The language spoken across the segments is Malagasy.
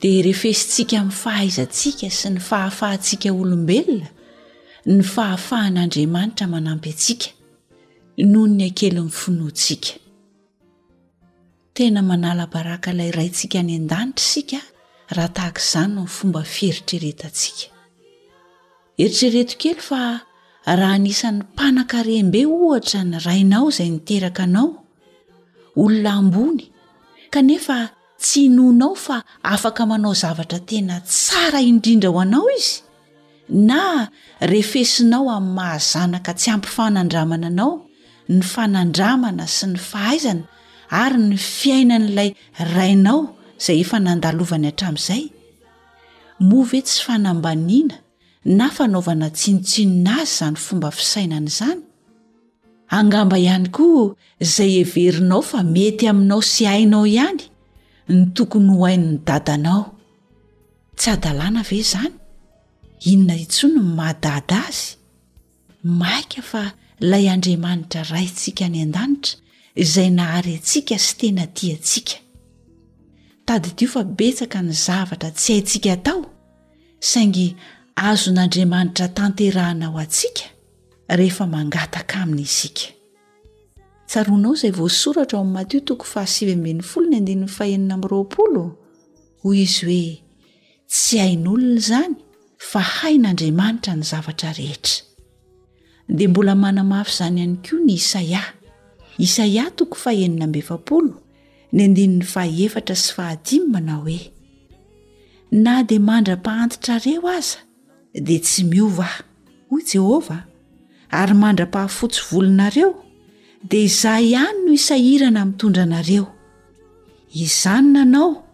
dia refesintsika amin'ny fahaizantsika sy ny fahafahantsika olombelona ny fahafahan'Andriamanitra manampy antsika noho ny hakelin'ny finoantsika. Tena manala baraka ilay Raintsika any an-danitra isika raha tahaka izany ny fomba fieritreretantsika. Eritrereto kely fa raha anisan'ny mpanan-karem-be ohatra ny rainao izay niteraka anao, olona ambony, kanefa tsy inoanao fa afaka manao zavatra tena tsara indrindra ho anao izy, na refesinao amin'ny maha-zanaka tsy ampy fanandramana anao ny fanandramana sy ny fahaizana ary ny fiainan'ilay rainao izay efa nandalovany hatramin'izay, Moa ve tsy fanambaniana na fanaovana tsinontsinona azy izany fomba fisainana izany? Angamba ihany koa izay heverinao fa mety aminao sy hainao ihany ny tokony ho hain'ny dadanao. Tsy hadalàna ve izany? Inona intsony no maha-dada azy? Maika fa ilay Andriamanitra Raintsika any an-danitra izay nahary antsika sy tena tia antsika. Tadidio fa betsaka ny zavatra tsy haintsika atao, saingy azon'Andriamanitra tanterahina ho antsika rehefa mangataka Aminy isika. Tsaroanao izay voasoratra ao amin'ny Matio toko fahasivy ambin'ny folo ny andininy fahenina amby roapolo? Hoy Izy hoe, Tsy hain'olona izany fa hain'Andriamanitra ny zavatra rehetra. Dia mbola manamafy izany ihany koa ny Isaia. Isaia toko fahenina amby efapolo ny andininy fahaefatra sy fahadimy manao hoe Na dia mandra-pahantitrareo aza dia tsy miova aho, hoy Jehovah, ary mandra-pahafotsy volonareo dia izaho ihany no hisahirana mitondra anareo. Izany nanao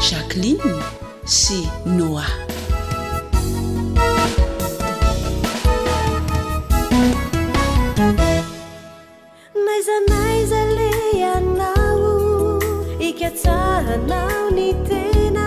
Jacqueline sy Noah. N'aiza n'aiza le ianao, ikatsahanao ny tena.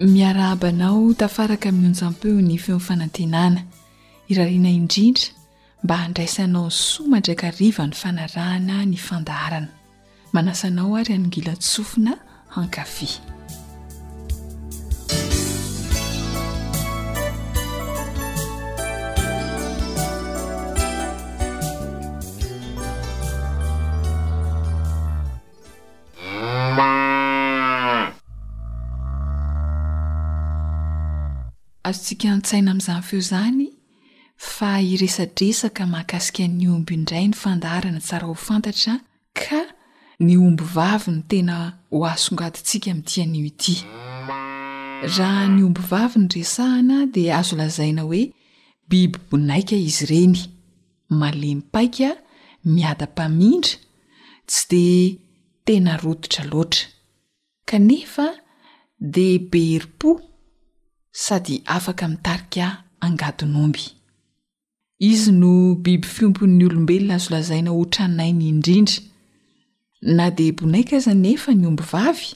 Miarahaba anao tafaraka amin'ny onjampeo ny feon'ny fanantenana. Irariana indrindra mba handraisanao soa mandrakariva ny fanarahana ny fandaharana. Manasa anao ary hanongilan-tsofina hankafy. Azontsika an-tsaina amin'izany feo izany fa hiresadresaka mahakasika ny omby indray ny fandaharana tsara ho fantatra ka ny ombivavy no tena ho asongadintsika amin'ity anio ity. Raha ny ombivavy no resahana dia azo lazaina hoe biby bonaika izy ireny. malemy paika, miadam-pamindra, tsy dia tena rototra loatra. Kanefa dia be herim-po sady afaka mitarika angadin'omby. Izy no biby fiompon'ny olombelona azo lazaina ho tranainy indrindra. Na dia bonaika aza anefa ny ombivavy,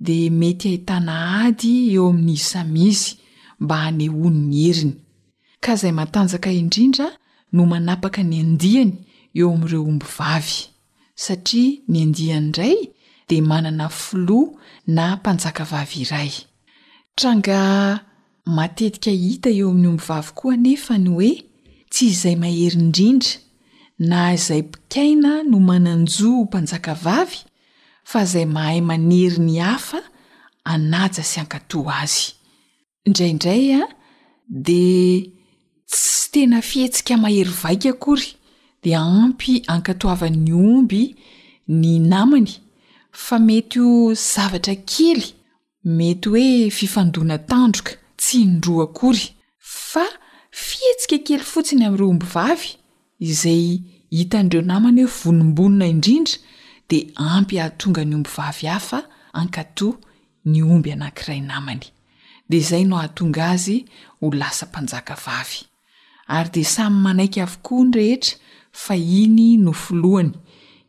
dia mety hahitana ady eo amin'izy samy izy mba hanehoany ny heriny. Ka izay matanjaka indrindra no manapaka ny andiany eo amin'ireo ombivavy, satria ny andiany iray dia manana filoha na mpanjakavavy iray. Tranga Matetika hita eo amin'ny ombivavy koa anefa ny hoe tsy izay mahery indrindra na izay mpikaina no manan-jo ho mpanjakavavy fa izay mahay manery ny hafa hanaja sy hankatò azy. Indraindray dia tsy tena fihetsika mahery vaika akory dia ampy ankatoavan'ny omby ny namany fa mety ho zavatra kely Mety hoe fifandona tandroka tsy indroa akory, fa fihetsika kely fotsiny amin'ireo ombivavy izay hitan'ireo namany hoe vonombonona indrindra dia ampy hahatonga ny ombivavy hafa hankatò ny omby anankiray namany. Dia izay no hahatonga azy ho lasa mpanjakavavy. Ary dia samy manaiky avokoa ny rehetra fa iny no filohany,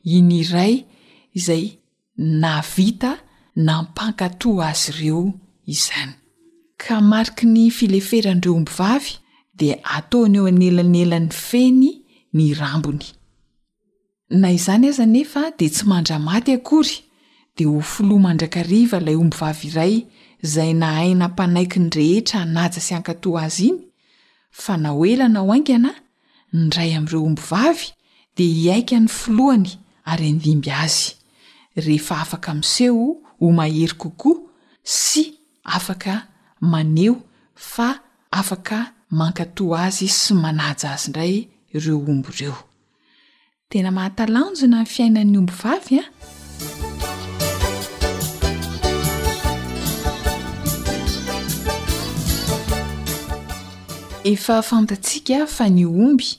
iny iray izay nahavita nampankatò azy ireo izany. Ka mariky ny fileferan'ireo ombivavy dia ataony eo anelanelan'ny feny ny rambony. Na izany aza anefa dia tsy mandra-maty akory dia ho filoha mandrakariva ilay ombivavy iray izay nahay nampanaiky ny rehetra hanaja sy hankatò azy iny fa na ho ela na ho haingana Ny iray amin'ireo ombivavy dia hiaika ny filohany ary handimby azy, rehefa afaka miseho ho mahery kokoa sy afaka maneho fa afaka mankatò azy sy manaja azy indray ireo omby ireo. Tena mahatalanjona ny fiainan'ny omby vavy an! Efa fantatsika fa ny omby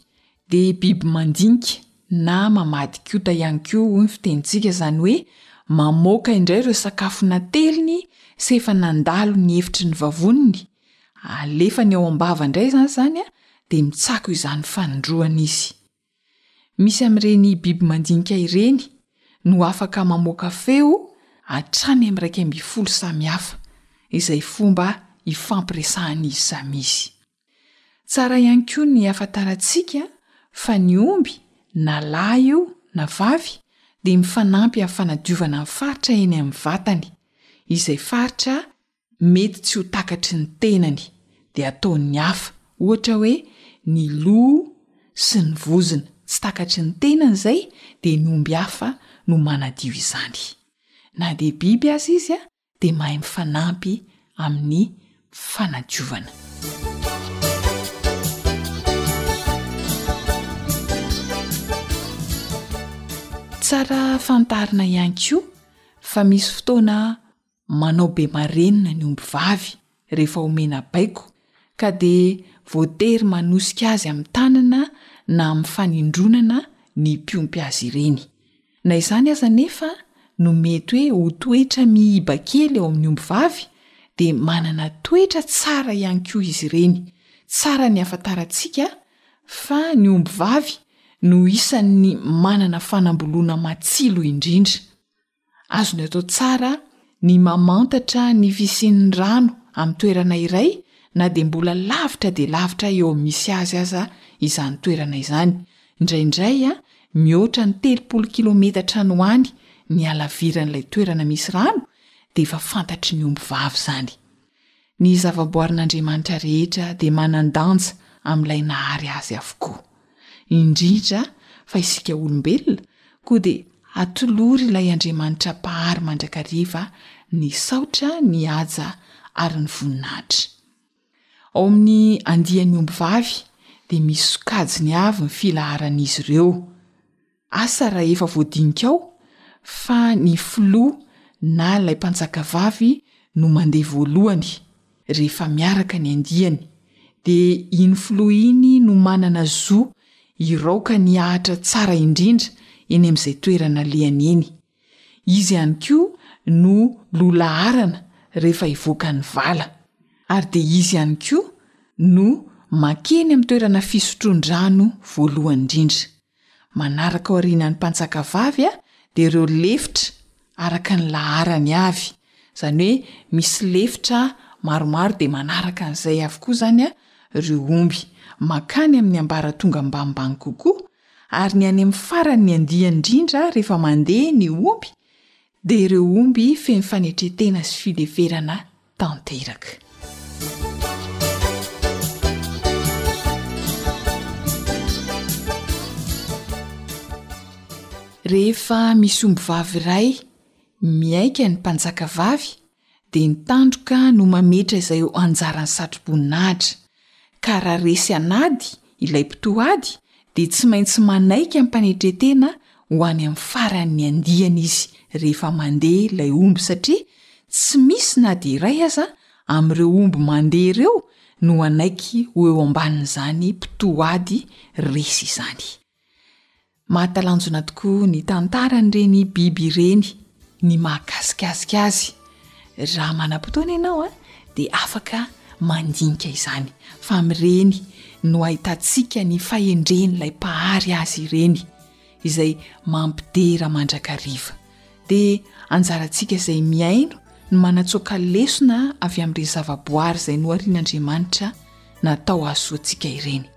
dia biby mandinika na mamadika ota ihany koa hoy ny fitenintsika izany hoe mamoaka indray ireo sakafo nateliny sy efa nandalo ny efitry ny vavoniny, alefany ao am-bava indray izany izany dia mitsako izany fanindroany izy. Misy amin'ireny biby mandinika ireny no afaka mamoaka feo hatrany amin'ny iraika ambin'ny folo samy hafa, izay fomba ifampiresahan'izy samy izy. Tsara ihany koa ny ahafantarantsika fa ny omby, na lahy io na vavy, dia mifanampy amin'ny fanadiovana ny faritra eny amin'ny vatany, izay faritra mety tsy ho takatry ny tenany dia ataon'ny hafa, ohatra hoe ny loha sy ny vozona, tsy takatry ny tenany izay dia ny omby hafa no manadio izany. Na dia biby aza izy dia mahay mifanampy amin'ny fanadiovana. Tsara fantarina ihany koa fa misy fotoana manao be marenina ny ombivavy rehefa omena baiko ka dia voatery manosika azy amin'ny tanana na amin'ny fanindronana ny mpiompy azy ireny. Na izany aza anefa no mety hoe ho toetra mihiba kely ao amin'ny ombivavy dia manana toetra tsara ihany koa izy ireny. Tsara ny ahafantarantsika fa ny ombivavy no isan'ny manana fanamboloana matsilo indrindra. Azony atao tsara ny mamantatra ny fisian'ny rano amin'ny toerana iray na dia mbola lavitra dia lavitra eo amin'ny misy azy aza izany toerana izany. Indraindray, mihoatra ny telopolo kilometatra any ho any ny halaviran'ilay toerana misy rano, dia efa fantatry ny ombivavy izany. Ny zavaboarin'Andriamanitra rehetra dia manan-danja amin'ilay nahary azy avokoa. Indrindra fa isika olombelona koa dia atolory ilay Andriamanitra Mpahary mandrakariva ny saotra, ny haja ary ny voninahitra. Ao amin'ny andiany ombivavy dia misy sokajiny avy ny filaharan'izy ireo. Asa raha efa voadinika ao fa ny filoha na ilay mpanjakavavy no mandeha voalohany rehefa miaraka ny andiany, dia iny filoha iny no manana zo hiraoka ny ahitra tsara indrindra eny amin'izay toerana alehany eny. Izy ihany koa no loha laharana rehefa hivoaka ny vala. Ary dia izy ihany koa no makeny amin'ny toerana fisotroan-drano voalohany indrindra. Manaraka ao aorianan'ny mpanjaka vavy dia ireo lefitra araka ny laharany avy, izany hoe misy lefitra maromaro dia manaraka an'izay avokoa izany ireo omby mankany amin'ny ambaratonga ambanimbany kokoa, ary ny any amin'ny faran'ny andiany indrindra rehefa mandeha ny omby Dia ireo omby feno fanetren-tena sy fileverana tanteraka. Rehefa misy ombivavy iray mihaika ny mpanjakavavy, dia ny tandroka no mametra izay ho anjaran'ny satroboninahitra, ka raha resy an'ady ilay mpitoha ady dia tsy maintsy manaiky am-panetren-tena ho any amin'ny faran'ny andiany izy rehefa mandeha ilay omby satria tsy misy na dia iray aza amin'ireo omby mandeha ireo no hanaiky ho eo ambanin'izany mpitoha ady resy izany. Mahatalanjona tokoa ny tantaran'ireny biby ireny, ny mahakasikasika azy. Raha manam-potoana ianao a, dia afaka mandinika izany, fa amin'ireny no ahitantsika ny fahendren'ilay Mpahary azy ireny, izay mampidera mandrakariva. Dia anjarantsika izay mihaino no manatsoaka lesona avy amin'ireny zavaboary izay noharian'Andriamanitra natao hahasoa antsika ireny.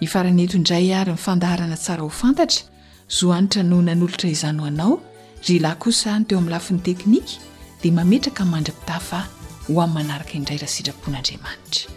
Hifarana eto indray ary ny fandaharana tsara ho fantatra, Zo Hanitra no nanolotra izany ho anao, ry lahy kosa ny teo amin'ny lafiny teknika dia mametraka mandripitafa ho amin'ny manaraka indray raha sitrapon'Andriamanitra.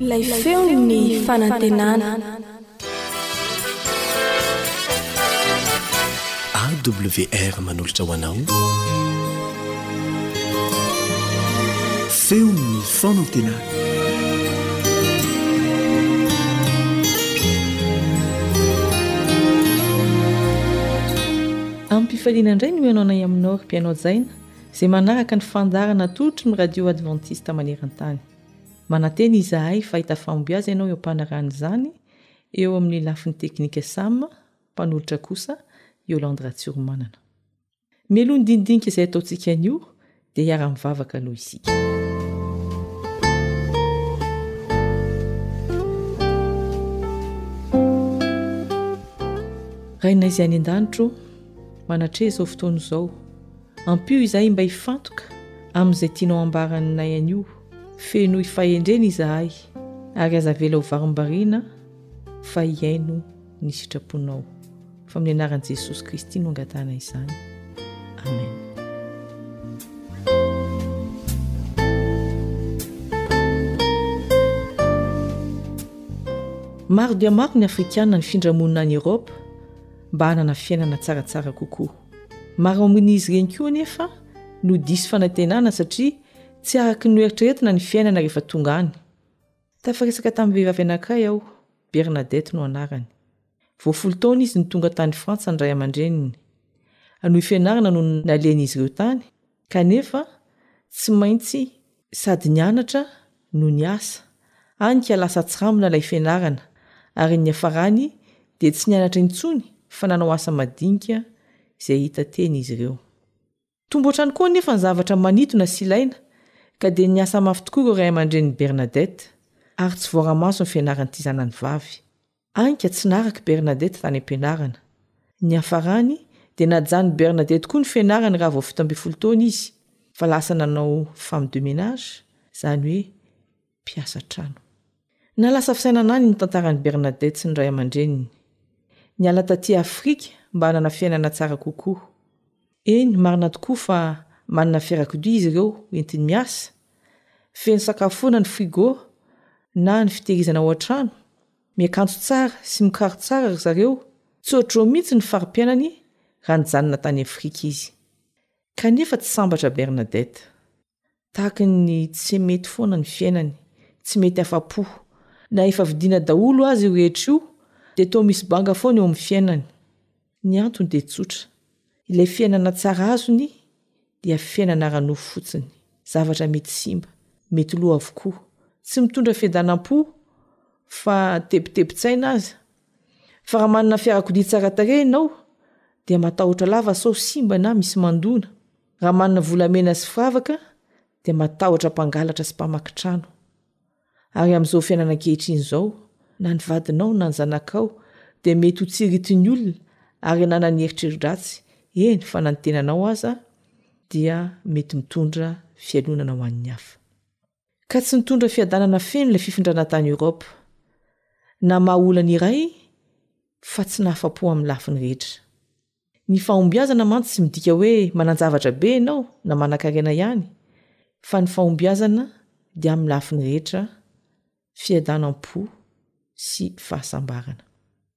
Ilay feon'ny fanantenana. AWR manolotra ho anao feon'ny fanantenana. Amim-pifaliana indray no hihaonanay aminao ry mpianao Jaina. izay manaraka ny fandaharana atolotry ny Radio Adventiste maneran-tany. Manantena izahay fa hita fahombiaza ianao eo am-panarahana izany eo amin'ny lafiny teknika Sam, mpanolotra kosa Yolande Ratsiromanana. Mialoha ny dinidinika izay ataontsika anio dia hiara-mivavaka aloha isika. Rainay izay any an-danitro, manatrehizao fotoana izao, Ampio izahay mba hifantoka amin'izay tianao hambara aminay anio. Fenoy fahendrena izahay, ary aza avela ho varimbariana fa hihaino ny sitraponao. Fa amin'ny anaran'i Jesosy Kristy no angatahana izany. Amen. Maro dia maro ny Afrikana nifindra monina any Eoropa mba hanana fiainana tsaratsara kokoa. Maro amin'izy ireny koa anefa no diso fanantenana satria tsy araka ny noeritreretina ny fiainana rehefa tonga any. Tafaresaka tamin'ny vehivavy anankiray aho, Bernadette no anarany. Vao folo taona izy no tonga tany Frantsa ny ray aman-dreniny. Hanohy fianarana no nalehan'izy ireo tany, Kanefa, tsy maintsy sady nianatra no niasa, hany ka lasa tsirambina ilay fianarana, ary ny niafarany dia tsy nianatra intsony fa nanao asa madinika izay hita teny izy ireo. Tombo hatrany koa anefa ny zavatra manitona sy ilaina, ka dia niasa mafy tokoa ireo ray aman-drenin'i Bernadette, ary tsy voara-maso ny fianaran'ity zanany vavy. Ainka tsy narak'i Bernadette tany am-pianarana. Niafarany dia najanon'i Bernadette koa ny fianarany raha vao fito ambin'ny folo taona izy fa lasa nanao femme de ménage, izany hoe mpiasa an-trano. Nalasa fisainana any ny tantaran'i Bernadette sy ny ray aman-dreniny. Niala taty Afrika mba hanana fiainana tsara kokoa. Eny, marina tokoa fa manana fiarakodia izy ireo entiny miasa, feno sakafo foana ny frigo na ny fitehirizana ao an-trano, miakanjo tsara sy mokary tsara ry zareo, tsy ohatr'ireo mihitsy ny fari-piainany raha nijanona tany Afrika izy. Kanefa tsy sambatra Bernadette. tahaka ny tsy mety foana ny fiainany, tsy mety afa-po. Na efa vidiana daholo aza io rehetra io, dia toa misy banga foana eo amin'ny fiainany. Ny antony dia tsotra, ilay fiainana tsara azony dia fiainana ara-nofo fotsiny, zavatra mety simba, mety lo avokoa, tsy mitondra fiadanam-po fa tebitebin-tsaina aza. Fa raha manana fiarakodia tsara tarehy ianao, dia matahotra lava sao simba na misy mandona. Raha manana volamena sy firavaka dia matahotra mpangalatra sy mpamaky trano. Ary amin'izao fiainana ankehitriny izao, na ny vadinao na ny zanakao dia mety ho tsiritin'ny olona ary ananany eritreri-dratsy, eny fa na ny tenanao aza dia mety mitondra fialonana ho an'ny hafa. ka tsy nitondra fiadanana feno ilay fifindrana tany Eoropa. Namaha olana iray fa tsy nahafa-po amin'ny lafiny rehetra. Ny fahombiazana mantsy tsy midika hoe manan-javatra be ianao na manan-karena ihany, fa ny fahombiazana dia amin'ny lafiny rehetra fiadanam-po sy fahasambarana.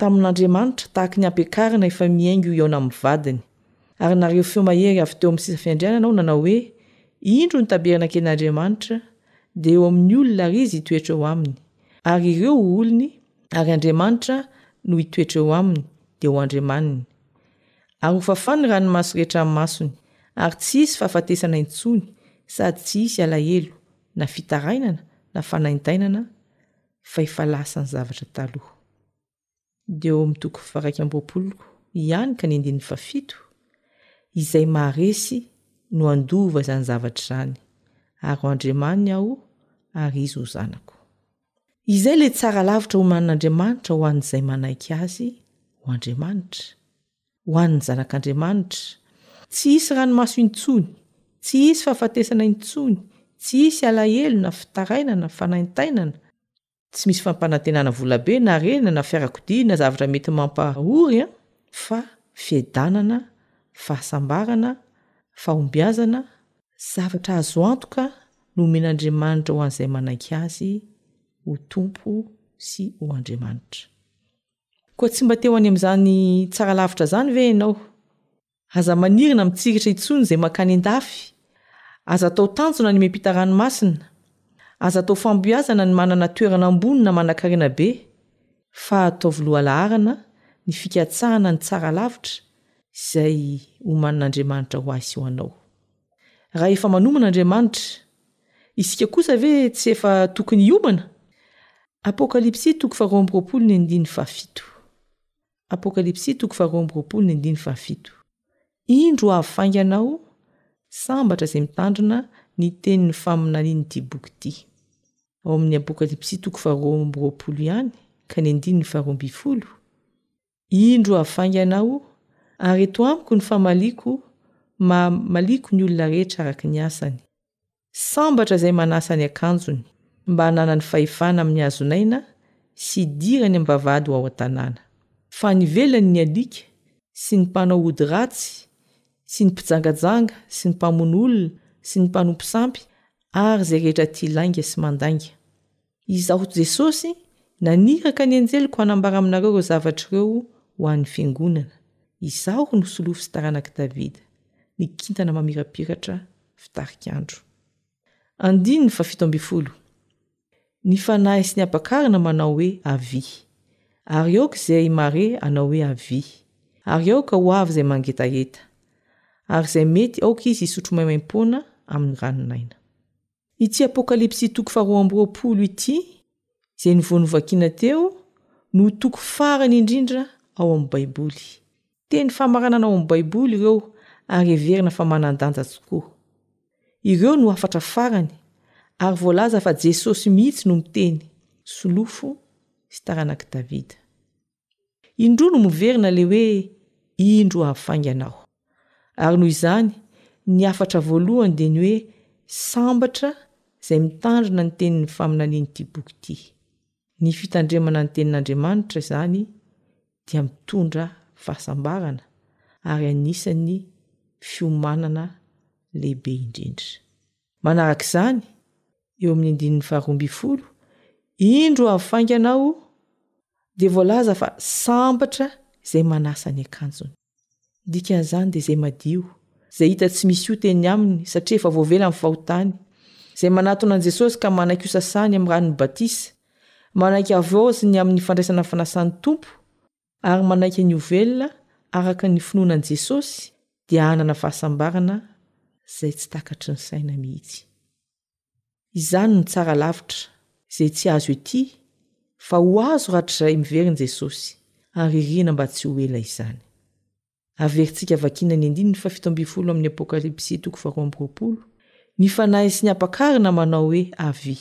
Tamin'Andriamanitra, tahaka ny ampiakarana efa miainga io hihaona amin'ny vadiny. Ary narivo feo mahery avy teo amin'ny sisa fiandrianana aho nanao hoe, Indro ny tabernak'en'Andriamanitra, dia eo amin'ny olona ary Izy hitoetra eo aminy. Ary ireo ho olony, ary Andriamanitra no hitoetra eo aminy, dia ho Andriamaniny. Ary hofafany ny ranomaso rehetra amin'ny masony, ary tsy hisy fahafatesana intsony, sady tsy hisy alahelo, na fitarainana, na fanaintainana, fa efa lasa ny zavatra taloha. Dia eo amin'ny toko faha-iraika amby roapolo ihany ka ny andininy fahafito, izay maharesy no handova izany zavatra izany, ary ho Andriamaniny aho ary izy ho zanako. Izay ilay tsara lavitra oman'Andriamanitra ho an'izay manaiky azy ho Andriamanitra. ho an'ny zanak'Andriamanitra. Tsy hisy ranomaso intsony, tsy hisy fahafatesana intsony, tsy hisy alahelo na fitarainana, fanaintainana, tsy misy fampanantenana volabe na harena na fiarakodia na zavatra mety mampahory an, fa fiadanana, fahasambarana, fahombiazana, zavatra azo antoka no omen'Andriamanitra ho an'izay manaiky Azy ho Tompo sy ho Andriamanitra. Koa tsy mba te ho any amin'izany tsara lavitra izany ve ianao? Aza manirina mitsiritra intsony izay mankany an-dafy, aza atao tanjona ny miampita ranomasina, aza atao fahombiazana ny manana toerana ambony na manankarena be, fa ataovy lohalaharana ny fikatsahana ny tsara lavitra izay omanin'Andriamanitra ho ahy sy ho anao. Raha efa manomana Andriamanitra, isika kosa ve tsy efa tokony hiomana? Apokalypsy toko faharoa amby roapolo ny andininy fahafito. Apokalypsy toko faharoa amby roapolo ny andininy fahafito. Indro avy faingana aho, sambatra izay mitandrina ny tenin'ny faminanian'ity boky ity. Ao amin'ny Apokalypsy toko faharoa amby roapolo ihany, ka ny andininy faharoa ambin'ny folo, Indro hafaingana aho, ary eto amiko ny famaliako ma maliako ny olona rehetra araka ny asany. Sambatra izay manasa ny akanjony, mba hananany fahefana amin'ny hazon'aina sy hidirany amin'ny vavahady ho ao an-tanàna. Fa any ivelany ny alika, sy ny mpanao ody ratsy, sy ny mpijangajanga, sy ny mpamono olona, sy ny mpanompo sampy, ary izay rehetra tia lainga sy mandainga. Izaho Jesosy, naniraka ny anjeliko hanambara aminareo ireo zavatra ireo ho an'ny fiangonana. Izaho no solofo sy taranak'i Davida, ny kintana mamirapiratra fitarik'andro. Andininy fahafito ambin'ny folo. Ny fanahy sy ny ampakarina manao hoe Avia. Ary aoka izay mare hanao hoe Avia. Ary aoka ho avy izay mangetaheta. Ary izay mety aoka izy hisotro maimaim-poana amin'ny ranon'aina. Ity Apokalypsy toko faharoa amby roapolo ity, izay ny vao novakina teo, no toko farany indrindra ao amin'ny Baiboly. Teny famaranana ao amin'ny Baiboly ireo ary heverina fa manan-danja tokoa. Ireo no hafatra farany ary voalaza fa Jesosy mihitsy no miteny, solofo sy taranak'i Davida. Indroa no miverina ilay hoe indro hahafaingana aho. Ary noho izany, ny hafatra voalohany dia ny hoe sambatra izay mitandrina ny tenin'ny faminanian'ity boky ity. Ny fitandremana ny tenin'Andriamanitra izany dia mitondra fahasambarana ary anisan'ny fiomanana lehibe indrindra. Manaraka izany, eo amin'ny andininy faharoa ambin'ny folo, indro ho avy faingana aho, dia voalaza fa sambatra izay manasa ny akanjony. Ny dikan'izany dia izay madio, izay hita tsy misy ota eny aminy satria efa voavela amin'ny fahotany, izay manatona an'i Jesosy ka manaiky hosasany amin'ny ranon'ny batisa, manaiky havaoziny amin'ny fandraisana ny fanasan'ny Tompo, ary manaiky ny ho velona araka ny finoana an'i Jesosy dia hanana fahasambarana izay tsy takatry ny saina mihitsy. Izany no tsara lavitra, izay tsy azo ety, fa ho azo rahatrizay miverin'i Jesosy, ary irina mba tsy ho ela izany. Averintsika vakina ny andininy fahafito ambin'ny folo amin'ny Apokalypsy, toko faharoa amby roapolo, Ny fanahy sy ny ampakarina manao hoe, Avia!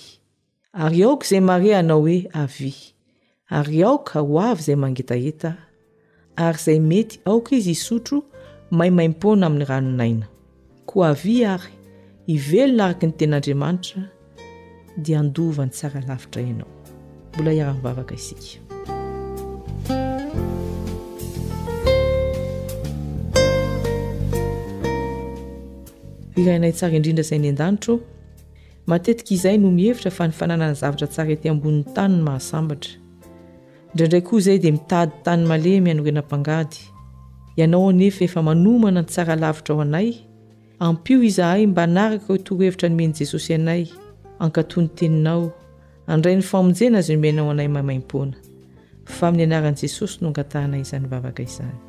Ary aoka izay maria hanao hoe, Avia! Ary aoka ho avy izay mangetaheta, ary izay mety aoka izy hisotro maimaim-poana amin'ny ranon'aina. Koa avia ary hivelona araka ny Tenin'Andriamanitra, dia handova ny tsara lavitra ianao. Mbola hiara-mivavaka isika. Ry Rainay tsara indrindra izay any an-danitra, matetika izay no mihevitra fa ny fananana zavatra tsara ety ambonin'ny tany no mahasambatra. Indraindray koa izay dia mitady tany malemy hanorina mpangady. Ianao anefa efa manomana ny tsara lavitra ho anay, ampio izahay mba hanaraka ireo torohevitra nomen'i Jesosy anay, ankatoa ny teninao, handray ny famonjena izay nomenao anay maimaim-poana. Fa amin'ny anaran'i Jesosy no angatahanay izany vavaka izany.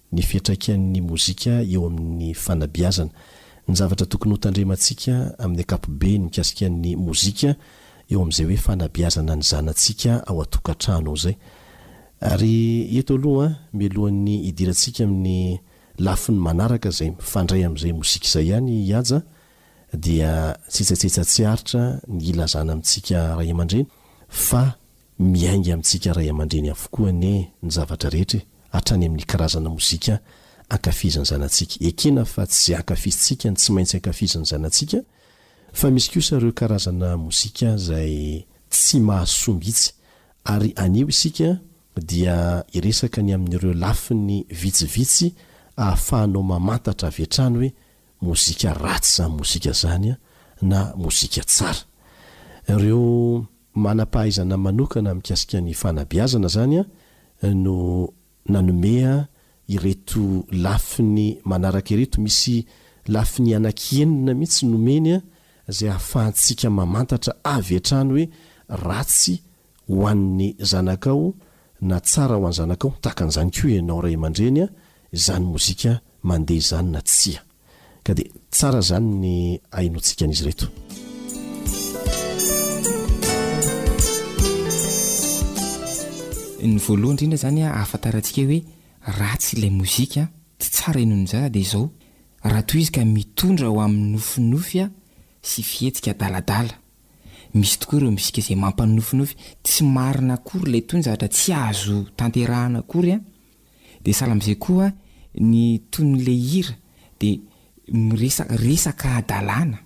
ny fiantraikan'ny mozika eo amin'ny fanabeazana, ny zavatra tokony hotandremantsika amin'ny ankapobeny mikasika ny mozika eo amin'izay hoe fanabeazana ny zanatsika ao an-tokantrano izay. Ary eto aloha, mialohan'ny hidirantsika amin'ny lafiny manaraka izay mifandray amin'izay mozika izay ihany i Haja dia tsetsatsetsa tsy aritra ny hilazana amintsika ray aman-dreny fa Miainga amintsika ray aman-dreny avokoa anie ny zavatra rehetra e, hatrany amin'ny karazana mozika ankafizin'ny zanatsika. Ekena fa tsy ankafizintsika ny tsy maintsy ankafizin'ny zanatsika fa misy kosa ireo karazana mozika izay tsy mahasoa mihitsy ary anio isika dia hiresaka ny amin'ireo lafiny vitsivitsy ahafahanao mamantatra avy hatrany hoe mozika ratsy izany mozika izany na mozika tsara. Ireo Manam-pahaizana manokana mikasika ny fanabeazana izany no nanome ireto lafiny manaraka ireto. Misy lafiny anankienina mihitsy nomeny izay ahafahantsika mamantatra avy hatrany hoe ratsy ho an'ny zanakao na tsara ho an'ny zanakao, tahaka an'izany koa ianao ray aman-dreny, izany mozika mandeha izany na tsia. ka dia tsara izany ny ahenoantsika an'izy ireto. Ny voalohany indrindra izany ahafantarantsika hoe ratsy ilay mozika, tsy tsara henoin'ny zaza dia izao, raha toa izy ka mitondra ho amin'ny nofinofy sy fihetsika adaladala. Misy tokoa ireo mozika izay mampanofinofy, tsy marina akory ilay tony, zavatra tsy azo tanterahana akory. dia sahala amin'izay koa ny tonon'ilay hira dia miresaka resaka hadalana,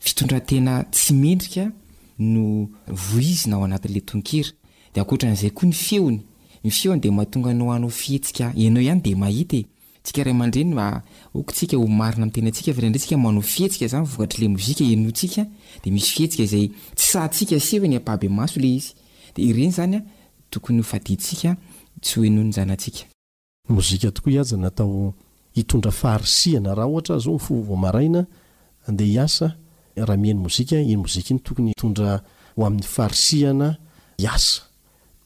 fitondran-tena tsy mendrika no voizina ao anatin'ilay tononkira, dia ankoatran'izay koa ny feony, ny feony dia mahatonga anao hanao fihetsika ianao ihany dia mahita e, tsika ray aman-dreny mba aoka tsika ho marina amin'ny tenantsika fa indraindray tsika manao fihetsika izany vokatr'ilay mozika henointsika dia misy fihetsika izay tsy sahatsika aseho eny ampahibemaso ilay izy, Dia ireny izany an, tokony ho fadintsika tsy ho henoin'ny zanatsika. Mozika tokoa i Haja natao hitondra faharisihana, raha ohatra aho zao mifoha vao maraina handeha hiasa, raha miheno mozika, iny mozika iny tokony hitondra ho amin'ny faharisihana hiasa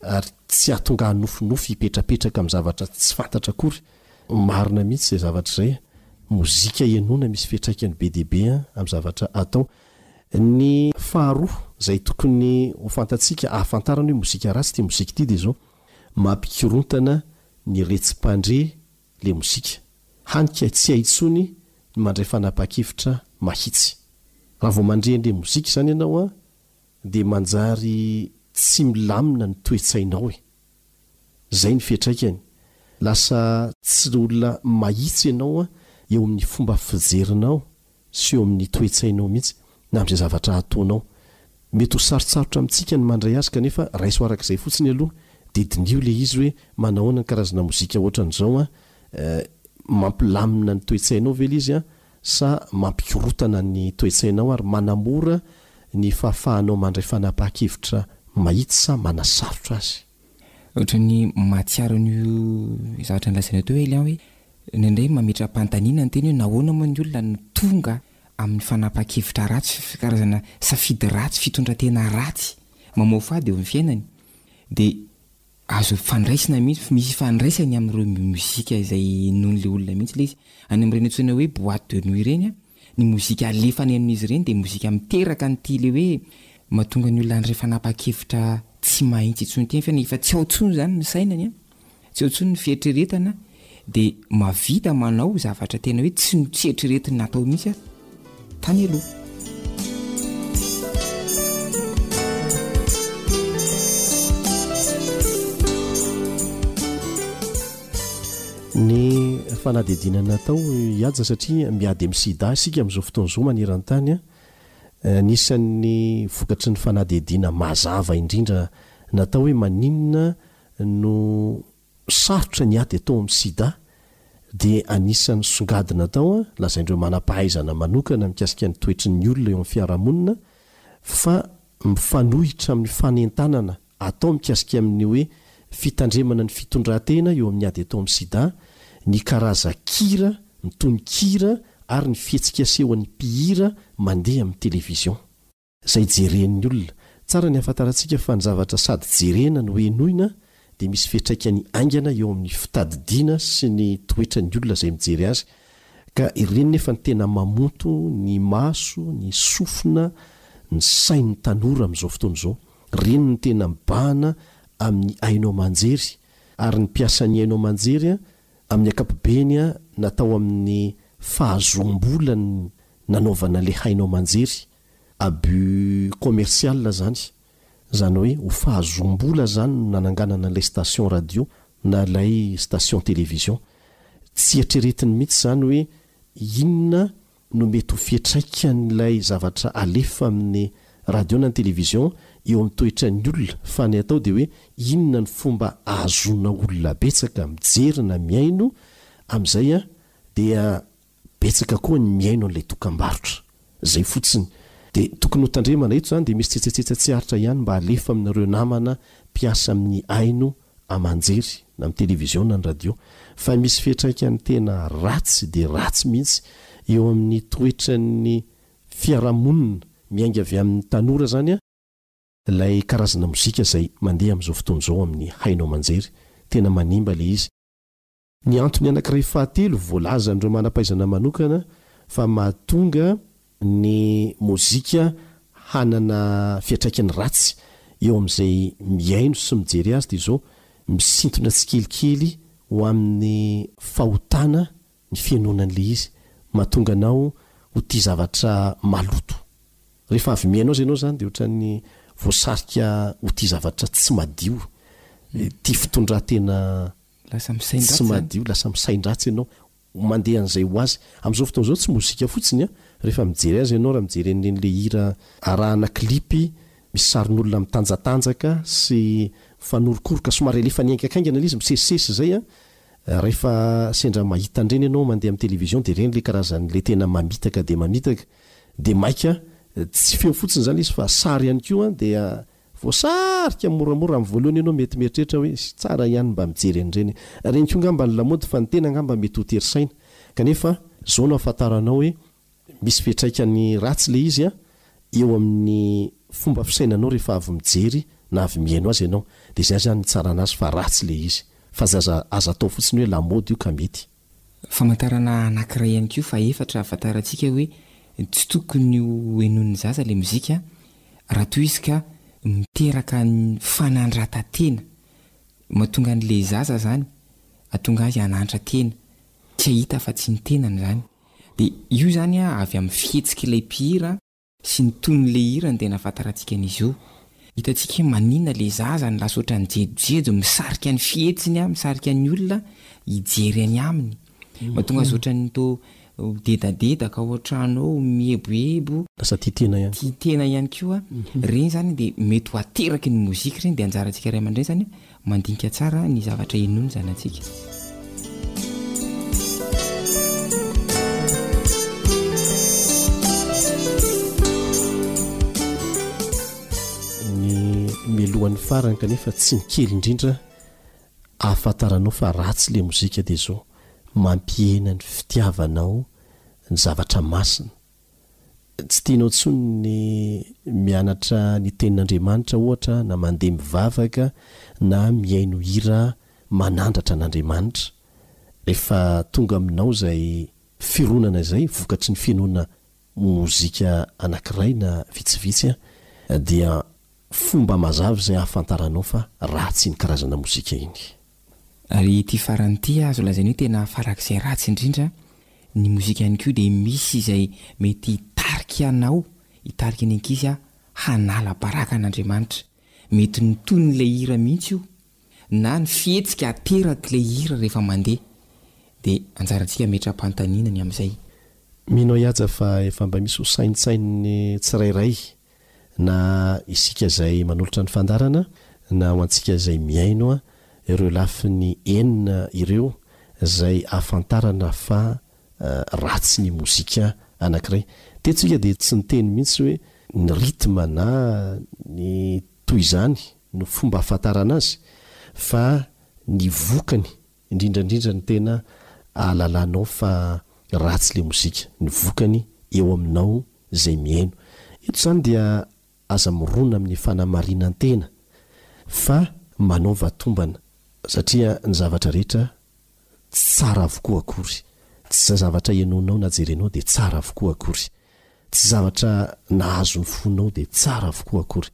ary tsy hahatonga ahy nofinofy hipetrapetraka amin'ny zavatra tsy fantatra akory, marina mihitsy izay zavatra izay, mozika henoina misy fiatraikany be dia be amin'ny zavatra atao, Ny faharoa izay tokony ho fantatsika ahafantarana hoe mozika ratsy ity mozika ity dia izao, mampikorontana ny retsy mpandre ilay mozika, hany ka tsy hay intsony ny mandray fanapahan-kevitra mahitsy. Raha vao mandre an'ilay mozika izany ianao an, dia manjary tsy milamina ny toe-tsainao e! Izay ny fiatraikany, lasa tsy olona mahitsy ianao eo amin'ny fomba fijerinao sy eo amin'ny toe-tsainao mihitsy na amin'izay zavatra ataonao. Mety ho sarotsarotra amintsika ny mandray azy kanefa raiso araka izay fotsiny aloha dia diniho ilay izy hoe manahoana ny karazana mozika ohatran'izao an eh, mampilamina ny toe-tsainao ve ilay izy an sa mampikorontana ny toe-tsainao ary manamora ny fahafahanao mandray fanapahan-kevitra mahitsy sa manasarotra azy. Ohatran'ny mahatsiaro an'io zavatra nolazainao teo hoe Elian hoe ny anay mametra-panontaniana ny tena hoe nahoana moa ny olona no tonga amin'ny fanapahan-kevitra ratsy, karazana safidy ratsy, fitondran-tena ratsy mamoafady eo amin'ny fiainany dia azo fandraisina mihitsy, misy ifandraisany amin'ireo mozika izay nohon'ilay olona mihitsy ilay izy. Any amin'ireny antsoina hoe boîte de nuit ireny an, Ny mozika alefany amin'izy ireny dia mozika miteraka an'ity ilay hoe mahatonga ny olona handray fanapahan-kevitra tsy mahitsy intsony ity nefa efa tsy ao intsony izany ny sainany an! tsy ao intsony ny fieritreretana dia mahavita manao zavatra tena hoe tsy notrieritreretiny natao mihitsy an! tany aloha. Ny fanadihadiana natao i Aja satria miady amin'ny sida isika amin'izao fotoana izao maneran-tany, anisan'ny vokatry ny fanadihadiana mazava indrindra natao hoe maninona no sarotra ny ady atao amin'ny sida dia anisan'ny songady natao lazain'ireo manam-pahaizana manokana mikasika ny toetry ny olona eo amin'ny fiarahamonina fa mifanohitra amin'ny fanentanana atao mikasika amin'ny hoe fitandremana ny fitondran-tena eo amin'ny ady atao amin'ny sida, ny karazan-kira, ny tononkira ary ny fihetsika asehon'ny mpihira mandeha amin'ny television. Izay jeren'ny olona. Tsara ny hahafantarantsika fa ny zavatra sady jerena no henoina dia misy fiatraikany haingana eo amin'ny fitadidiana sy ny toetran'ny olona izay mijery azy ka ireny nefa no tena mamonto ny maso, ny sofina, ny sain'ny tanora amin'izao fotoana izao. Reny no tena mibahana amin'ny haino aman-jery ary ny mpiasan'ny haino aman-jery amin'ny ankapobeny na tao amin'ny fahazoam-bola ny nanaovana ilay haino aman-jery, abus commercial izany, izany hoe ho fahazoam-bola izany no nananganana ilay station radio na ilay station télévision. Tsy eritreretiny mihitsy izany hoe inona no mety ho fiantraikan'ilay zavatra alefa amin'ny radio na ny television eo amin'ny toetran'ny olona fa ny atao dia hoe inona ny fomba ahazoana olona betsaka mijery na mihaino amin'izay dia betsaka koa ny mihaino an'ilay dokam-barotra. Izay fotsiny. Dia tokony ho tandremana eto izany dia misy tsetsatsetsa tsy aritra ihany mba alefa amin'ireo namana mpiasa amin'ny haino aman-jery na amin'ny televiziona na ny radio fa misy fiantraikany tena ratsy dia ratsy mihitsy eo amin'ny toetran'ny fiarahamonina miainga avy amin'ny tanora izany ilay karazana mozika izay mandeha amin'izao fotoana izao amin'ny haino aman-jery, tena manimba ilay izy. Ny antony anankiray fahatelo voalazan'ireo manam-pahaizana manokana fa mahatonga ny mozika hanana fiantraikany ratsy eo amin'izay mihaino sy mijery azy dia izao, misintona tsikelikely ho amin'ny fahotana ny fihainoana an'ilay izy, mahatonga anao ho tia zavatra maloto. Rehefa avy mihaino azy ianao izany dia ohatran'ny voasarika ho tia zavatra tsy madio, tia fitondran-tena Lasa misaindratsy Tsy madio, lasa misaindratsy ianao. Mandeha an'izay ho azy. Amin'izao fotoana izao tsy mozika fotsiny an, rehefa mijery azy ianao raha mijery an'ireny ilay hira arahana clip misy sarin'olona mitanjatanjaka sy mifanorokoroka somary alefa ny haingakaingana ilay izy misesisesy izay an, rehefa sendra mahita an'ireny ianao mandeha amin'ny télévision dia ireny ilay karazan'ilay tena mamitaka dia mamitaka dia maika tsy feo fotsiny izany ilay izy fa sary ihany koa dia Voasarika moramora amin'ny voalohany ianao mety mieritreritra hoe tsara ihany mba mijery an'ireny. Reniko angamba ny lamaody fa ny tena angamba mety ho tery saina. Kanefa izao no ahafantaranao hoe misy fiantraikany ratsy ilay izy eo amin'ny fomba fisainanao rehefa avy mijery na avy mihaino azy ianao. Dia izay izany ny hitsarana azy fa ratsy ilay izy. Fa aza aza atao fotsiny hoe lamaody io ka mety. Famantarana anankiray ihany koa fa efatra ahafantarantsika hoe tsy tokony ho henoin'ny zaza ilay mozika raha toa izy ka miteraka fanandratan-tena, mahatonga an'ilay zaza izany hahatonga azy hanantra tena, tsy hahita afa-tsy ny tenany izany. Dia io izany avy amin'ny fihetsik'ilay mpihira. sy ny tonony le hirany dia nafantarantsika an'izy io, hitantsika hoe maninona le zaza no lasa otrany jejojejo misarika ny fihetsiny a, misarika ny olona hijery any aminy, mahatonga azy otrany to midedadedaka ao an-trano ao, mieboebo, Lasa tia tena ihany. Tia tena ihany koa, reny zany dia mety ho ateraky ny mozika reny dia anjarantsika ray aman-dreny zany Mandinika tsara ny zavatra henoiny zanatsika. Ny melohan'ny farany kanefa tsy ny kely indrindra ahafantaranao fa ratsy ilay mozika dia izao, mampihena ny fitiavanao ny zavatra masina. Tsy tianao intsony ny mianatra ny Tenin'Andriamanitra, ohatra, na mandeha mivavaka, na mihaino hira manandratra an'Andriamanitra. Rehefa tonga aminao izay fironana izay vokatry ny fihenoana mozika anankiray na vitsivitsy, dia fomba mazava izay ahafantaranao fa ratsy iny karazana mozika iny. Ary ity farany ity azo lazaina hoe tena farak'izay ratsy indrindra, ny mozika ihany koa dia misy izay mety hitarika anao, hitarika ny ankizy an, hanala baraka an'Andriamanitra. Mety ny tonon'ilay hira mihitsy io na ny fihetsika aterak'ilay hira rehefa mandeha. Dia anjarantsika hametra-panontaniana ny amin'izay. Mino ahy Haja fa efa mba misy hosaintsainin'ny tsirairay Na isika izay manolotra ny fandaharana na ho antsika izay mihaino ireo lafiny enina ireo izay ahafantarana fa ratsy ny mozika anankiray. Teto isika dia tsy niteny mihitsy hoe ny rythme na ny toy izany no fomba ahafantarana azy fa ny vokany. indrindra indrindra ny tena ahalalanao fa ratsy le mozika, ny vokany eo aminao zay mihaino eto izany dia aza mirona amin'ny fanamarinan-tena fa manaova tombana satria ny zavatra rehetra tsy tsara avokoa akory, tsy zavatra henonao na jerenao dia tsara avokoa akory. Tsy zavatra nahazo ny fonao dia tsara avokoa akory.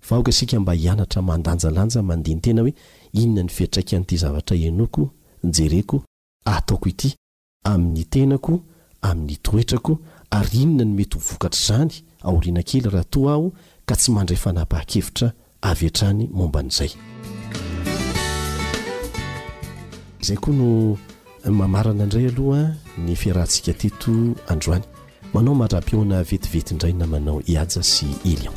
Fa aoka isika mba hianatra mandanjalanja mandini-tena hoe inona ny fiantraikan'ity zavatra henoiko, jereko, ataoko ity amin'ny tenako, amin'ny toetrako, ary inona no mety ho vokatr'izany aoriana kely raha toa aho ka tsy mandray fanapahan-kevitra avy hatrany momba an'izay. Izay koa no mamarana indray aloha ny fiarahantsika teto androany. Manao madra-pihaona vetivety indray namanao Ihaja sy i Lion.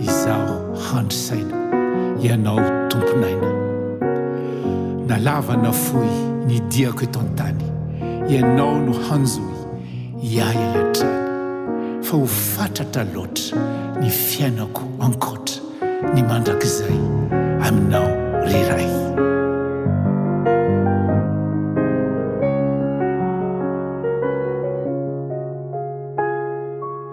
Izaho handry saina, Ianao tompon'aina. Na lava na fohy ny diako eto an-tany, Ianao no hanjohy iahy any an-trano. Fa ho fatratra loatra ny fiainako ankoatra ny mandrakizay aminao ry Ray.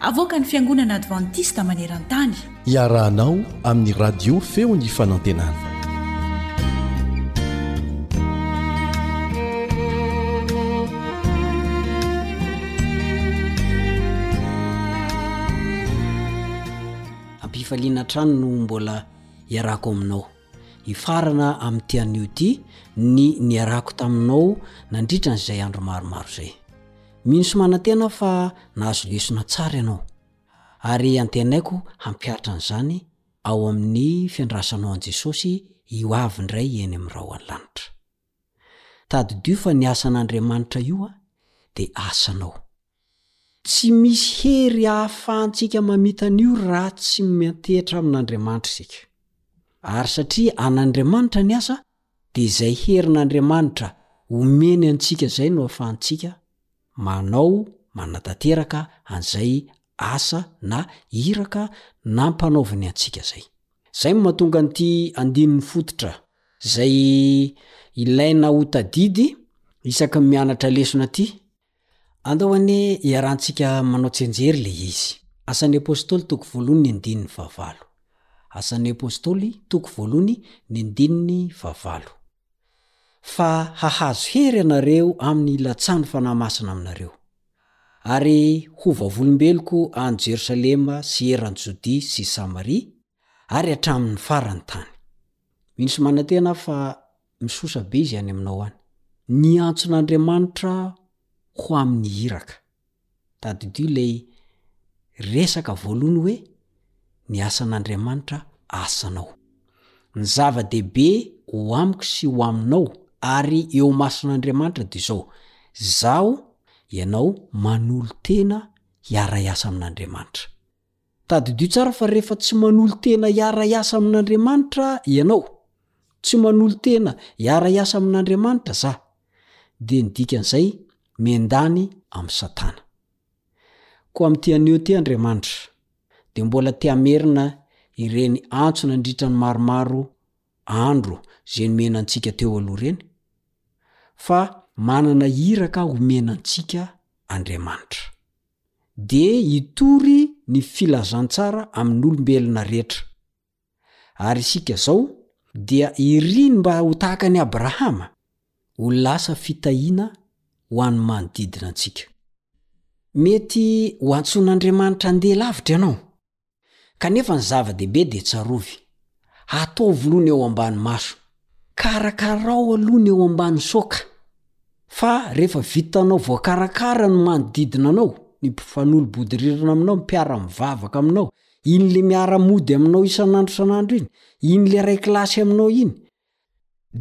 Avoakan'ny Fiangonana Advantista maneran-tany. Iarahanao amin'ny Radio Feon'ny Fanantenana. Ampifaliana hatrany no mbola iarako aminao. Hifarana amin'ity anio ity ny niarako taminao nandritra an'izay andro maromaro izay. Mino sy manantena aho fa nahazo lesona tsara ianao, ary antenaiko hampiharitra an'izany ao amin'ny fiandrasanao an'i Jesosy i ho avy indray eny amin'ny rahon'ny lanitra. Tadidio fa ny asan'Andriamanitra io dia asanao. Tsy misy hery ahafahantsika mamita an'io raha tsy miantehitra amin'Andriamanitra isika. Ary satria an'Andriamanitra ny asa, Dia izay herin' Andriamanitra omeny antsika izay no ahafahantsika manao, manatanteraka an'izay asa na iraka nampanaoviny antsika izay. Izay no mahatonga an'ity andininy fototra izay ilaina ho tadidy isaky ny mianatra lesona ity, Andao anie iarahantsika manao tsianjery ilay izy. Asan'ny Apostoly toko voalohony ny andininy fahavalo. Asan'ny Apostoly toko voalohony ny andininy fahavalo. Fa hahazo hery ianareo amin'ny hilatsahan'ny Fanahy Masina aminareo. Ary ho vavolombeloko any Jerosalema sy eran'i Jodia sy Samaria ary hatramin'ny faran'ny tany. Mino sy manantena aho fa Misosa be izy any aminao any. Niantson'Andriamanitra ho amin'ny iraka. Tadidio ilay resaka voalohany hoe ny asan'Andriamanitra asanao. Ny zava-dehibe ho amiko sy ho aminao ary eo mason'Andriamanitra dia izao, izaho, ianao manolo-tena hiara-hiasa amin'Andriamanitra. Tadidio tsara fa rehefa tsy manolo-tena hiara-hiasa amin'Andriamanitra ianao, tsy manolo-tena hiara-hiasa amin'Andriamanitra za, dia ny dikan'izay miandany amin'i Satana. Koa amin'ity anio ity Andriamanitra dia mbola te hamerina ireny antso nandritra ny maromaro andro izay nomena antsika teo aloha ireny, fa manana iraka homena antsika Andriamanitra. dia hitory ny filazantsara amin'olombelona rehetra. Ary isika izao dia iriny mba ho tahaka an'i Abrahama, ho lasa fitahiana ho an'ny manodidina antsika. Mety ho antsoin'Andriamanitra handeha lavitra ianao. Kanefa ny zava-dehibe dia tsarovy, ataovy aloha ny eo ambany maso. Karakarao aloha ny eo ambany soka, fa rehefa vitanao voakarakara ny manodidina anao, ny mpifanolo-bodirirana aminao, ny mpiara-mivavaka aminao, iny le miara-mody aminao isan'andro isan'andro iny, iny le iray kilasy aminao iny,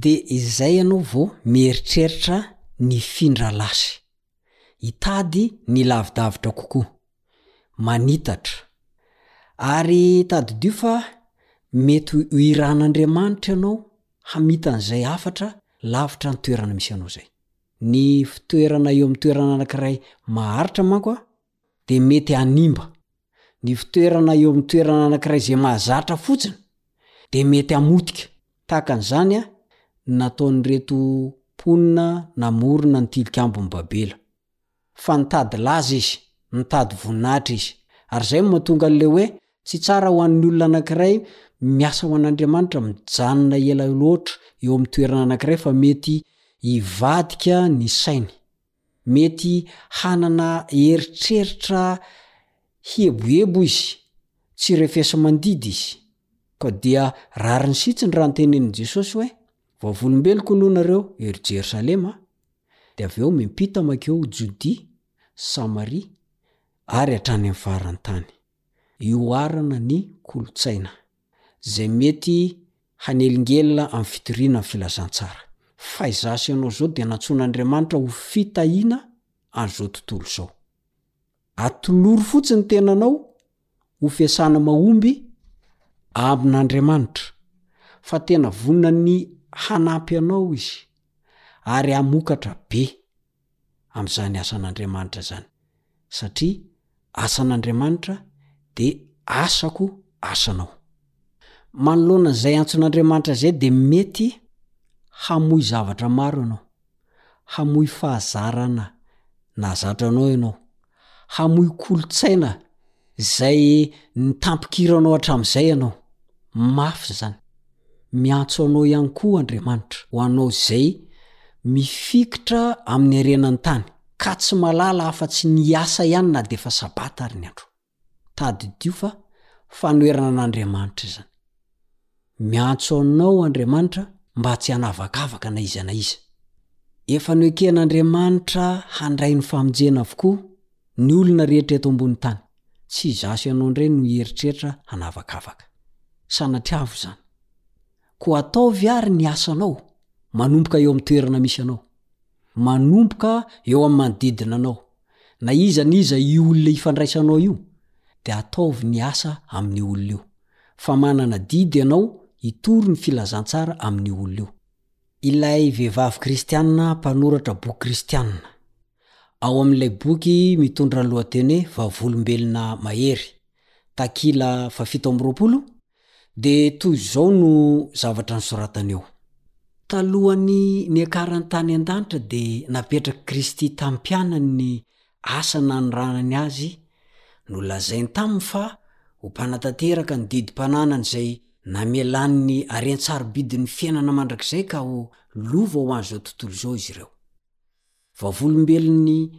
De izay ianao vao mieritreritra ny hifindra lasy, hitady ny lavidavitra kokoa, manitatra. Ary tadidio fa mety ho iran'Andriamanitra ianao hamita an'izay hafatra lavitra ny toerana misy anao izay. Ny fitoerana eo amin'ny toerana anankiray maharitra manko dia mety hanimba. Ny fitoerana eo amin'ny toerana anankiray izay mahazatra fotsiny dia mety hamotika, tahaka an'izany ny nataon'ireto mponina namorona ny Tilikambon'i Babela. Fa nitady laza izy, nitady voninahitra izy. Ary izay no mahatonga an'ilay hoe tsy tsara ho an'ny olona anankiray miasa ho an'Andriamanitra mijanona ela loatra eo amin'ny toerana anankiray fa mety hivadika ny sainy. Mety hanana eritreritra hieboebo izy, tsy refesi-mandidy izy. Koa dia rariny sitsiny raha notenenin'i Jesosy hoe, Vavolombeloko aloha nareo ery Jerosalema, dia avy eo miampita mankeo Jodia, Samaria, ary hatrany amin'ny faran-tany. Ioharana ny kolontsaina. izay mety hanelingelina amin'ny fitoriana ny filazantsara. Faizaho sy ianao izao dia nantsoin'Andriamanitra ho fitahiana an'izao tontolo izao. Atolory fotsiny ny tenanao ho fiasana mahomby amin'Andriamanitra, fa tena vonona ny hanampy anao Izy, ary hamokatra be. amin'izany asan'Andriamanitra izany, satria asan'Andriamanitra dia asako asanao. Manoloana izay antson'Andriamanitra izay dia mety hamoy zavatra maro ianao, hamoy fahazarana nahazatra anao ianao, hamoy kolotsaina zay nitampinkiranao hatramizay ianao mafy zany miantso anao ihany koa Andriamanitra ho anao zay mifikitra amin'ny harenany tany ka tsy malala afa tsy ny hiasa ihany na defa sabata ary ny andro tadidio fa fanoherana an'Andriamanitra izany Miantso anao Andriamanitra mba tsy hanavakavaka na iza na iza. Efa noeken'Andriamanitra handray ny famonjena avokoa ny olona rehetra eto ambony tany. Tsy izaho sy ianao indray no hieritreritra hanavakavaka. Sanatriavo izany. Koa ataovy àry ny asanao, manomboka eo amin'ny toerana misy anao. manomboka eo amin'ny manodidina anao, na iza na iza io olona hifandraisanao io dia ataovy ny asa amin'io olona io, fa manana didy ianao hitory ny filazantsara amin'io olona io. Ilay vehivavy kristiana mpanoratra boky kristiana, ao amin'ilay boky mitondra ny lohateny hoe Vavolombelona Mahery, takila fahafito amby roapolo, Dia toy izao no zavatra nosoratany eo, Talohan'ny niakarany tany an-danitra dia napetrak'i Kristy tamim-pianany ny asa nanoranany azy, nolazainy taminy fa ho mpanatanteraka ny didim-pananany izay namelany ny haren-tsarobidin'ny fiainana mandrakizay ka ho lova ho an'izao tontolo izao izy ireo. Vavolombelon'ny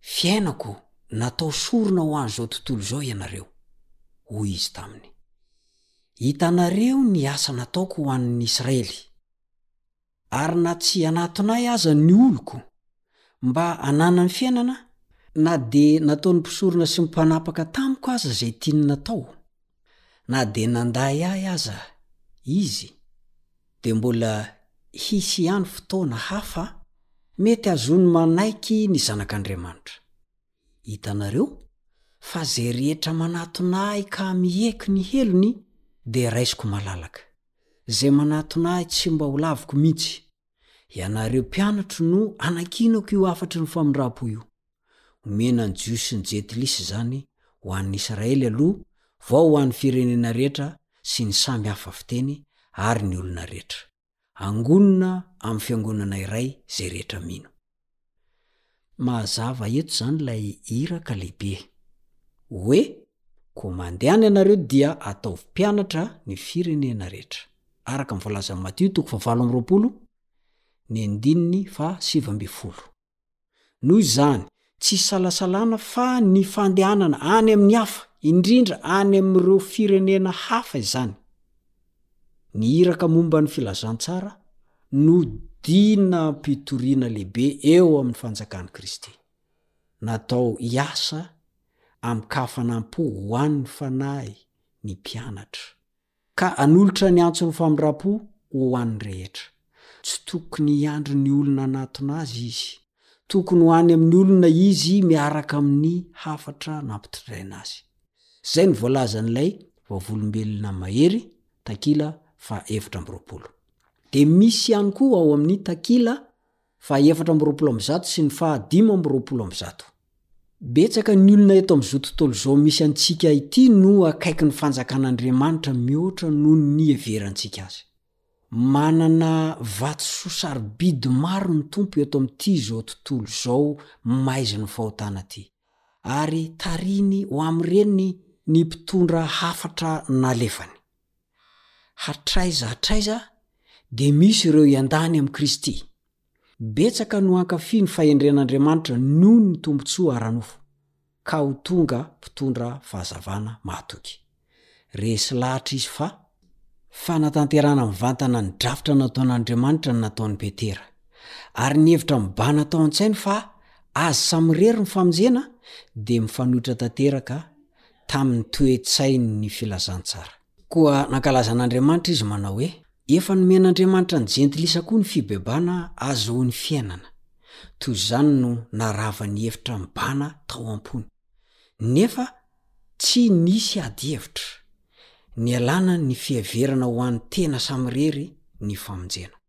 fiainako, natao sorona ho an'izao tontolo izao ianareo, hoy izy taminy. Hitanareo ny asa nataoko ho an'ny Israely. Ary na tsy hanatona ahy aza ny oloko mba hananany fiainana, na dia nataon'ny mpisorona sy ny mpanapaka tamiko aza izay tiany natao, Na dia nandahy ahy aza Izy, dia mbola hisy ihany fotoana hafa mety hahazoany manaiky ny Zanak'Andriamanitra. Hitanareo? Fa izay rehetra manatona ahy ka miheky ny helony dia raisiko malalaka. Izay manatona ahy tsy mba ho laviko mihitsy. Ianareo mpianatro no anankinako io hafatry ny famindrampo io. Omena ny Jiosy sy ny Jentilisy izany, ho an'ny Israely aloha, vao ho an'ny firenena rehetra sy ny samy hafa fiteny ary ny olona rehetra. Angonina amin'ny fiangonana iray izay rehetra mino. Mazava eto izany ilay iraka lehibe. Hoe, Koa mandehana ianareo dia ataovy mpianatra ny firenena rehetra. Araka ny voalazan'i Matio toko fahavalo amby roapolo, ny andininy fahasivy ambin'ny folo. Noho izany, tsy isalasalana fa ny fandehanana any amin'ny hafa, indrindra any amin'ireo firenena hafa izany. Ny iraka momba ny filazantsara no dinam-pitoriana lehibe eo amin'ny Fanjakan'i Kristy, natao hiasa amin-kafanam-po ho an'ny fanahy ny mpianatra. Ka hanolotra ny antson'ny famindram-po ho an'ny rehetra. Tsy tokony hiandry ny olona hanatona azy izy. Tokony ho any amin'ny olona izy miaraka amin'ny hafatra nampitondraina azy. Izay no voalazan'ilay Vavolombelona Mahery, takila faha efatra amby roapolo. Dia misy ihany koa ao amin'ny takila. Fahaefatra amby roapolo amby zato sy ny faha dimy amby roapolo amby zato. Betsaka ny olona eto amin'izao tontolo izao misy antsika ity no akaiky ny fanjakan'Andriamanitra mihoatra noho ny iheverantsika azy. Manana vatosoa sarobidy maro ny Tompo eto amin'ity izao tontolo izao maizin'ny fahotana ity. Ary tarihiny ho amin'ireny ny mpitondra hafatra nalefany. Hatraiza hatraiza dia misy ireo hiandany amin'i Kristy. Betsaka no hankafy ny fahendren'Andriamanitra noho ny tombontsoa ara-nofo, ka ho tonga mpitondra fahazavana mahatoky. Resy lahatra izy fa, fanatanterahana mivantana ny drafitra nataon'Andriamanitra ny nataon'i Petera, ary ny hevitra mibahana tao an-tsainy fa azy samirery ny famonjena dia mifanohitra tanteraka tamin'ny toe-tsainy ny filazantsara. Koa nankalaza an'Andriamanitra izy manao hoe, Efa nomen'Andriamanitra ny Jentilisa koa ny fibebana ahazoany fiainana. Toy izany no naravany hevitra mibana tao am-pony. Nefa tsy nisy adihevitra. Nialana ny fiheverana ho an'ny tena samirery ny famonjena.